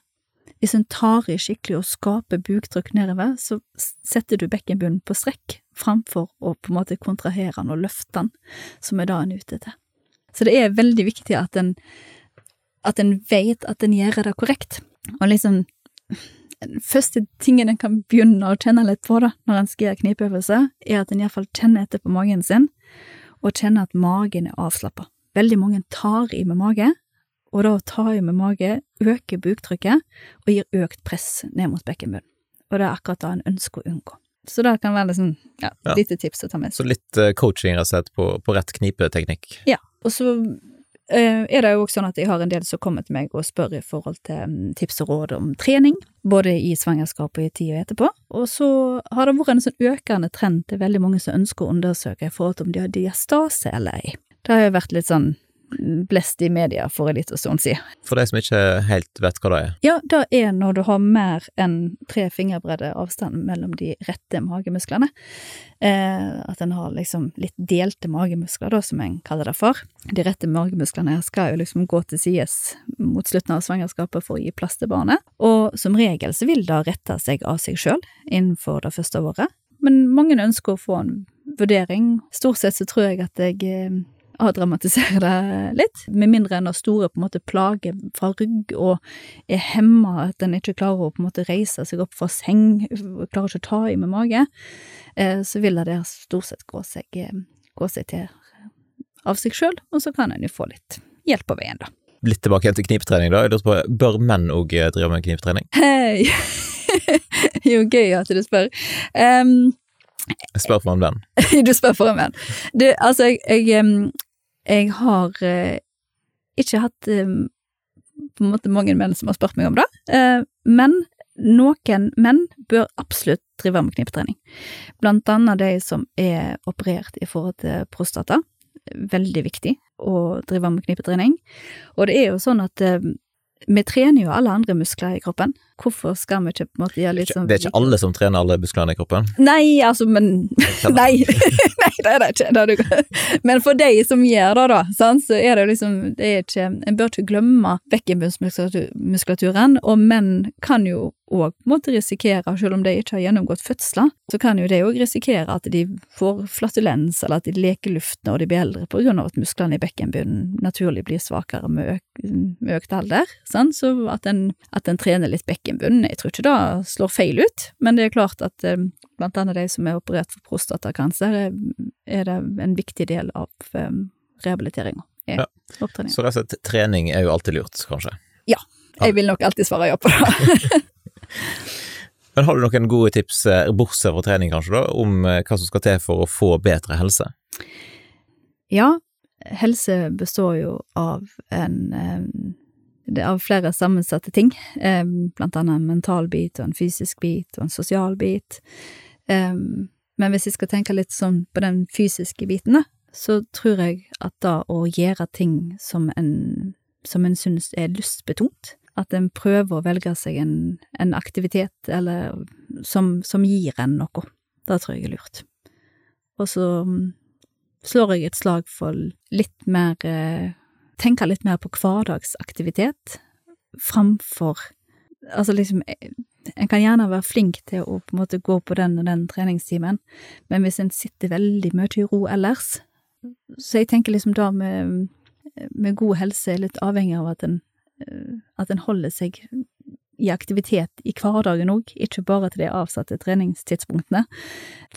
Hvis en tar i skikkelig og skaper buktrykk nedover, så setter du bekkenbunnen på strekk, framfor å på en måte kontrahere den og løfte den, som er det en er ute etter. Så det er veldig viktig at en, at en vet at en gjør det korrekt, og liksom den første tingen en kan begynne å kjenne litt på da, når en skal gjøre knipeøvelse, er at en iallfall kjenner etter på magen sin, og kjenner at magen er avslappa. Veldig mange tar i med mage, og da å ta i med mage øker buktrykket og gir økt press ned mot bekkenbunnen. Og det er akkurat det en ønsker å unngå. Så det kan være liksom, ja, Ja. lite tips å ta med seg. Så litt eh, coaching rett og slett på, på rett knipeteknikk. Ja, og så eh, er det jo også sånn at jeg har en del som kommer til meg og spør i forhold til mm, tips og råd om trening, både i svangerskap og i tida etterpå. Og så har det vært en sånn økende trend til veldig mange som ønsker å undersøke i forhold til om de har diastase eller ei. Det har jo vært litt sånn blest i media for en liten stund siden. For de som ikke helt vet hva det er. Ja, det er når du har mer enn tre fingerbredde avstand mellom de rette magemusklene. Eh, at en har liksom litt delte magemuskler, da, som en kaller det for. De rette magemusklene skal jo liksom gå til sides mot slutten av svangerskapet for å gi plass til barnet. Og som regel så vil det rette seg av seg sjøl innenfor det første året. Men mange ønsker å få en vurdering. Stort sett så tror jeg at jeg eh, dramatisere det litt, med mindre en har store på en måte plager fra rygg og er hemma, at en ikke klarer å på en måte reise seg opp fra seng, klarer ikke å ta i med mage, eh, så vil det stort sett gå seg, eh, gå seg til av seg sjøl, og så kan en jo få litt hjelp på veien, da. Litt tilbake igjen til kniptrening, da. Jeg lurer på, Bør menn òg drive med kniptrening? Hei! jo, gøy at du spør. Um, Jeg spør for en venn. du spør for en venn. Du, altså, jeg, jeg, jeg har eh, ikke hatt em, på en måte mange menn som har spurt meg om det, eh, men noen menn bør absolutt drive med knipetrening. Blant annet de som er operert i forhold til prostata. Veldig viktig å drive med knipetrening. Og det er jo sånn at eh, vi trener jo alle andre muskler i kroppen. Hvorfor skal vi ikke på en måte gjøre litt sånn Det er ikke alle som trener alle musklene i kroppen. Nei, altså, men nei, det er det ikke. Men for deg som gjør det, da, så er det liksom det er ikke, En bør ikke glemme bekkenbunnsmuskulaturen, og menn kan jo òg risikere, selv om de ikke har gjennomgått fødsler, så kan jo de òg risikere at de får flatulens, eller at de leker luft når de blir eldre, på grunn av at musklene i bekkenbunnen naturlig blir svakere med, øk, med økt alder. Sant? Så at en, at en trener litt bekkenbunnen, jeg tror ikke det slår feil ut, men det er klart at eh, blant annet de som er operert for prostatakanser, er, det en viktig del av um, rehabiliteringa. Ja. Så rett og slett trening er jo alltid lurt, kanskje. Ja, Jeg vil nok alltid svare ja på det. Men har du noen gode tips, eh, bortsett fra trening kanskje, da, om eh, hva som skal til for å få bedre helse? Ja, helse består jo av en eh, av flere sammensatte ting, blant annet en mental bit og en fysisk bit og en sosial bit. Men hvis jeg skal tenke litt sånn på den fysiske biten, så tror jeg at da å gjøre ting som en, som en synes er lystbetont, at en prøver å velge seg en, en aktivitet eller som, som gir en noe, det tror jeg er lurt. Og så mm, slår jeg et slag for litt mer eh, Tenke litt mer på hverdagsaktivitet framfor Altså liksom eh, En kan gjerne være flink til å på en måte gå på den og den treningstimen, men hvis en sitter veldig mye i ro ellers Så jeg tenker liksom da med, med god helse er litt avhengig av at en, at en holder seg i aktivitet i hverdagen òg, ikke bare til de avsatte treningstidspunktene.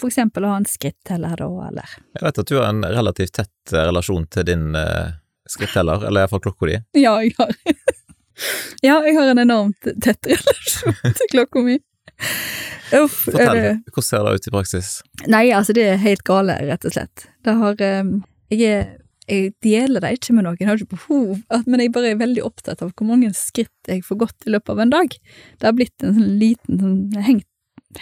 For eksempel å ha en skritteller da, eller Jeg vet at du har en relativt tett eh, relasjon til din eh, skritteller, eller iallfall klokka di. Ja, jeg har Ja, jeg har en enormt tett relasjon til klokka mi. Uff. Fortell, det- hvordan ser det ut i praksis? Nei, altså det er helt gale, rett og slett. Det har eh, Jeg er jeg deler det ikke med noen, jeg har ikke behov, men jeg bare er veldig opptatt av hvor mange skritt jeg får gått i løpet av en dag. Det har blitt en sånn liten sånn, hengt,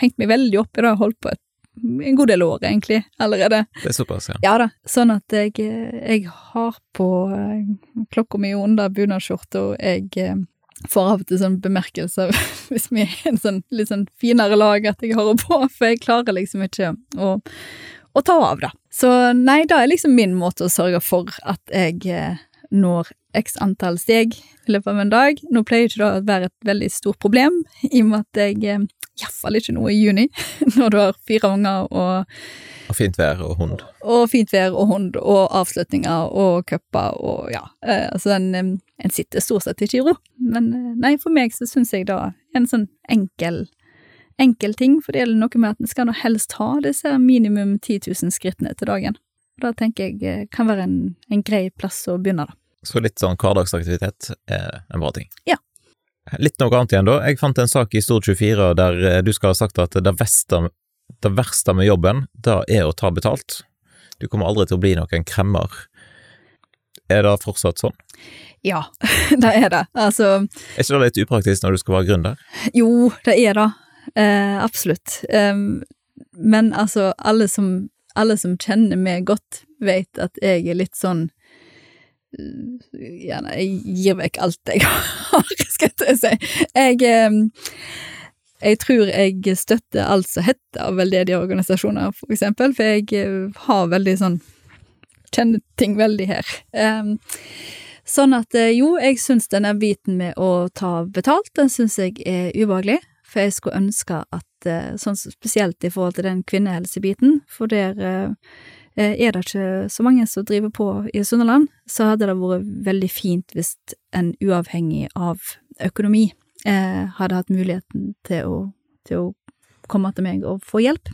hengt meg veldig opp i det, holdt på et, en god del år egentlig, allerede. Det er såpass, ja. Ja da, sånn at jeg, jeg har på eh, klokka mi under bunadsskjorta, jeg eh, får av og til sånn bemerkelser hvis vi er i en sånn litt sånn finere lag at jeg har henne på, for jeg klarer liksom ikke å, å ta av da. Så nei, det er liksom min måte å sørge for at jeg eh, når x antall steg i løpet av en dag. Nå pleier ikke det å være et veldig stort problem, i og med at jeg eh, iallfall ikke noe i juni, når du har fire unger og Og fint vær og hund. og fint vær og hund og avslutninger og cuper og ja. Eh, altså en, en sitter stort sett ikke i ro. Men nei, for meg så syns jeg da en sånn enkel enkel ting, for det gjelder noe med at en skal nå helst ha disse minimum 10 000 skrittene til dagen. Og Da tenker jeg eh, kan være en, en grei plass å begynne, da. Så litt sånn hverdagsaktivitet er en bra ting. Ja. Litt noe annet igjen, da. Jeg fant en sak i Stord24 der eh, du skal ha sagt at det verste, det verste med jobben, det er å ta betalt. Du kommer aldri til å bli noen kremmer. Er det fortsatt sånn? Ja, det er det. Altså, Er ikke det litt upraktisk når du skal være gründer? jo, det er det. Eh, absolutt. Em, men altså, alle som, alle som kjenner meg godt, vet at jeg er litt sånn ja, nei, jeg gir vekk alt jeg har, skal jeg si. Jeg, jeg tror jeg støtter alt som heter veldedige organisasjoner, for eksempel, for jeg eh, har veldig sånn Kjenner ting veldig her. Em, Sånn at eh, jo, jeg syns denne biten med å ta betalt, den syns jeg er ubehagelig. For jeg skulle ønske at, eh, sånn spesielt i forhold til den kvinnehelsebiten, for der eh, er det ikke så mange som driver på i Sunnhordland, så hadde det vært veldig fint hvis en uavhengig av økonomi eh, hadde hatt muligheten til å, til å komme til meg og få hjelp.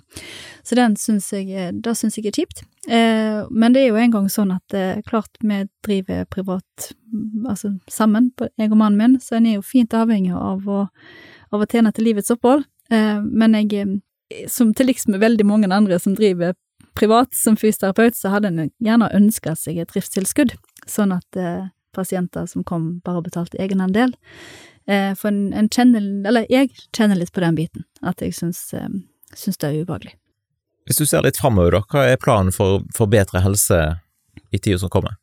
Så den syns jeg, det syns jeg er kjipt. Eh, men det er jo en gang sånn at eh, klart vi driver privat, altså sammen, jeg og mannen min, så en er jo fint avhengig av å, av å tjene til livets opphold. Eh, men jeg, eh, som til liks med veldig mange andre som driver privat som fysioterapeut, så hadde en gjerne ønska seg et driftstilskudd, sånn at eh, pasienter som kom, bare betalte egenandel. For en, en kjenner, eller jeg kjenner litt på den biten, at jeg syns, syns det er ubehagelig. Hvis du ser litt framover, da, hva er planen for, for bedre helse i tida som kommer?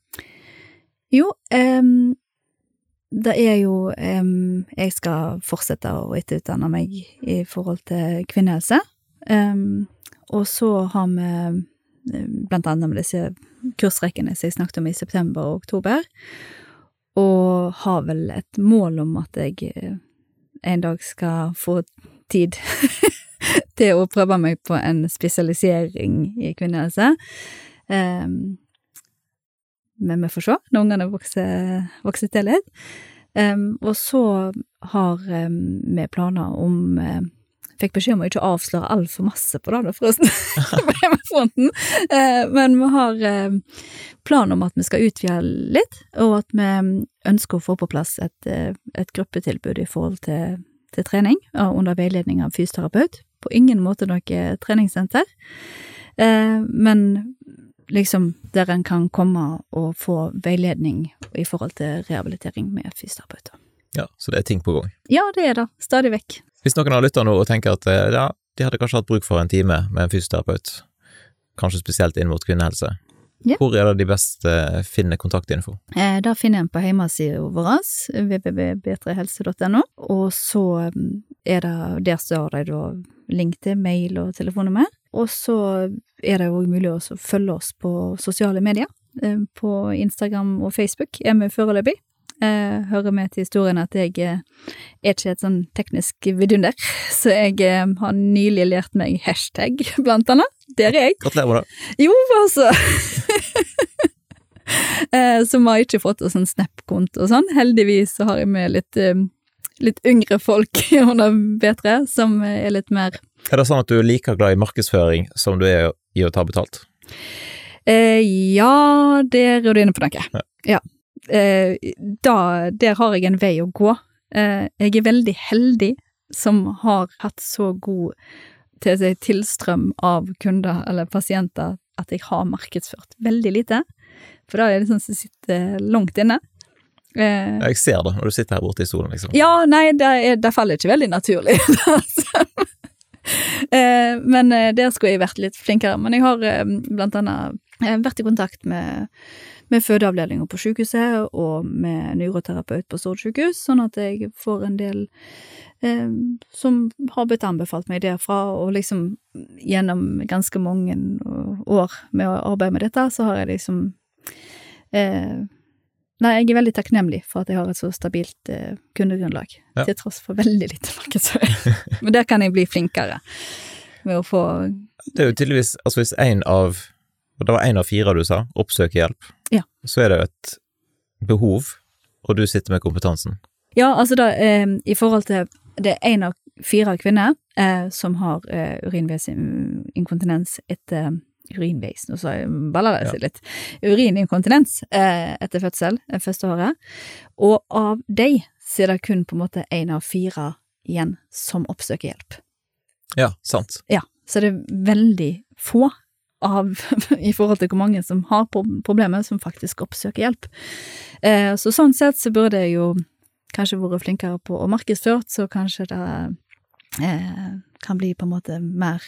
Jo, em, det er jo um, Jeg skal fortsette å etterutdanne meg i forhold til kvinnehelse. Um, og så har vi blant annet med disse kursrekkene som jeg snakket om i september og oktober, og har vel et mål om at jeg eh, en dag skal få tid til å prøve meg på en spesialisering i kvinnehelse. Em, men vi får se når ungene vokser, vokser til litt. Um, og så har um, vi planer om uh, Fikk beskjed om å ikke avsløre altfor masse på det, da, forresten, på. Eh, men vi har uh, plan om at vi skal utvide litt, og at vi ønsker å få på plass et, eh, et gruppetilbud i forhold til, til trening, under veiledning av fysioterapeut. På ingen måte noe treningssenter, eh, men liksom der en kan komme og få veiledning i forhold til rehabilitering med fysioterapeuter. Ja, så det er ting på gang. Ja, det er det, stadig vekk. Hvis noen har lytta nå og tenker at eh, ja, de hadde kanskje hatt bruk for en time med en fysioterapeut, kanskje spesielt inn mot kvinnehelse, Ja. hvor er det de best eh, finner kontaktinfo? Eh, da finner en på hjemmesida vår, www.betrehelse.no, og så mm, er det, der står det da link til mail og telefonnummer, og så er det jo mulig å følge oss på sosiale medier. Eh, På Instagram og Facebook er vi foreløpig. Eh, hører med til historien at jeg eh, er ikke et sånn teknisk vidunder, så jeg har nylig lært meg hashtag, blant annet. Der er jeg. Gratulerer med det. Jo, altså. så vi har ikke fått oss en Snap-konto og sånn. Heldigvis så har jeg med litt, litt yngre folk under B3, som er litt mer Er det sånn at du er like glad i markedsføring som du er i å ta betalt? eh, Ja, der er du inne på noe. Ja. Ja. Eh, da, der har jeg en vei å gå. Eh, jeg er veldig heldig som har hatt så god til tilstrøm av kunder eller pasienter at jeg har markedsført veldig lite. For da er det sånn som sitter langt inne. Eh, Jeg ser det når du sitter her borte i stolen, liksom. ja, nei, det, er, det faller ikke veldig naturlig. eh, men eh, der skulle jeg vært litt flinkere. Men jeg har eh, blant annet vært i kontakt med, med fødeavdelinga på sykehuset og med neuroterapeut på Stord sykehus, sånn at jeg får en del eh, som har blitt anbefalt meg derfra, og liksom gjennom ganske mange år med å arbeide med dette, så har jeg liksom eh, Nei, jeg er veldig takknemlig for at jeg har et så stabilt eh, kundegrunnlag, Ja. til tross for veldig lite markedsføring. Men der kan jeg bli flinkere med å få Det er jo tydeligvis, altså hvis en av, og det var én av fire du sa, oppsøker hjelp, Ja. så er det jo et behov, og du sitter med kompetansen. Ja, altså da, eh, i forhold til Det er én av fire kvinner eh, som har eh, urinveisinkontinens etter Urinveis, nå jeg balla det seg litt. Urininkontinens eh, etter fødsel, eh, første året. Og av de så er det kun på en måte én av fire igjen som oppsøker hjelp. Ja, sant. Ja, så det er veldig få av, i forhold til hvor mange som har pro- problemer, som faktisk oppsøker hjelp. Eh, så sånn sett så burde jeg jo kanskje vært flinkere på å markedsføre, så kanskje det eh, kan bli på en måte mer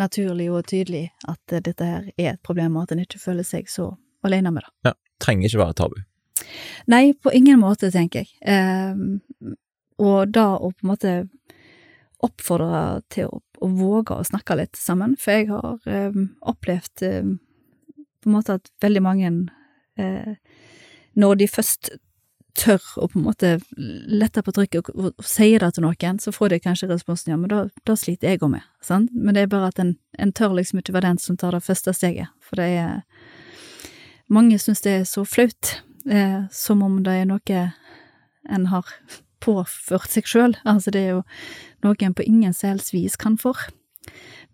naturlig og tydelig at eh, dette her er et problem, og at en ikke føler seg så alene med det. Ja, Trenger ikke være tabu. Nei, på ingen måte, tenker jeg. Eh, og da å på en måte oppfordre til å, å våge å snakke litt sammen, for jeg har eh, opplevd eh, på en måte at veldig mange eh, Når de først tør å på en måte lette på trykket og, og, og sier det til noen, så får de kanskje responsen ja, men da, da sliter jeg òg med, sant? Men det er bare at en, en tør liksom ikke være den som tar det første steget, for det er mange syns det er så flaut, eh, som om det er noe en har påført seg sjøl. Altså, det er jo noe en på ingen som vis kan for.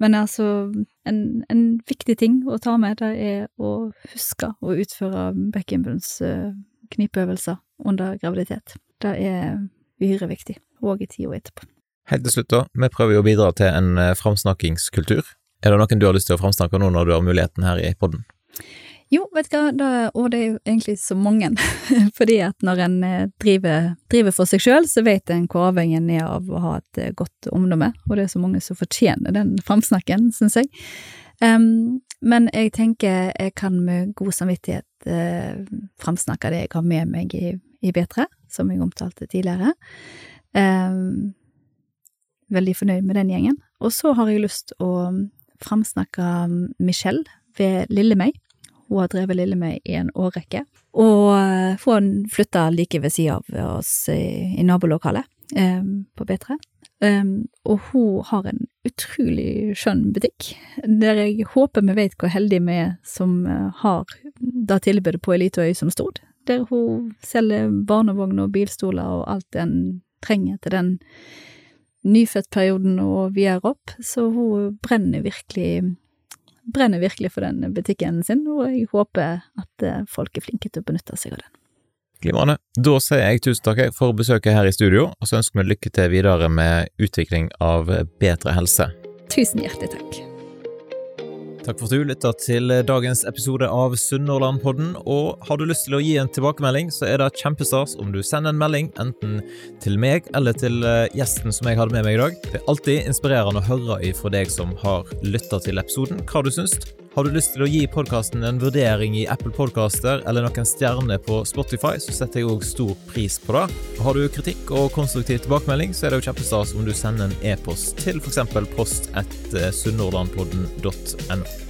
Men altså, en, en viktig ting å ta med, det er å huske å utføre Beckenbunds eh, knipeøvelser under graviditet. Det er uhyre viktig, òg i tida etterpå. Helt til slutt da, vi prøver jo å bidra til en eh, framsnakkingskultur. Er det noen du har lyst til å framsnakke nå når du har muligheten her i podden? Jo, vet du hva, da, og det er jo egentlig så mange, fordi at når en eh, driver, driver for seg sjøl, så vet en hvor avhengig en er av å ha et eh, godt omdømme, og det er så mange som fortjener den framsnakken, syns jeg. Um, men jeg tenker jeg kan med god samvittighet uh, framsnakke det jeg har med meg i, i B3, som jeg omtalte tidligere. Eh, veldig fornøyd med den gjengen. Og så har jeg lyst å framsnakke Michelle ved Lille meg. Hun har drevet Lille meg i en årrekke. Og få hun flytta like ved sida av oss i, i nabolokalet eh, på B3. Um, og hun har en utrolig skjønn butikk, der jeg håper vi vet hvor heldige vi er som eh, har det tilbudet på Eliteøy som stod. Der hun selger barnevogner og bilstoler og alt en trenger til den nyfødtperioden og videre opp. Så hun brenner virkelig brenner virkelig for den butikken sin, og jeg håper at eh, folk er flinke til å benytte seg av den. Glimrende. Da sier jeg tusen takk for besøket her i studio, og så ønsker vi lykke til videre med utvikling av bedre helse. Tusen hjertelig takk. Takk for at du lytta til dagens episode av Sunnhordlandpodden, og har du lyst til å gi en tilbakemelding, så er det kjempestas om du sender en melding, enten til meg eller til eh, gjesten som jeg hadde med meg i dag. Det er alltid inspirerende å høre ifra deg som har lytta til episoden, hva du syns. Har du lyst til å gi podkasten en vurdering i Apple Podcaster eller noen stjerner på Spotify, så setter jeg òg stor pris på det. Har du kritikk og konstruktiv tilbakemelding, så er det jo kjempestas om du sender en e-post til f.eks. post etter sunnhordlandpodden.no.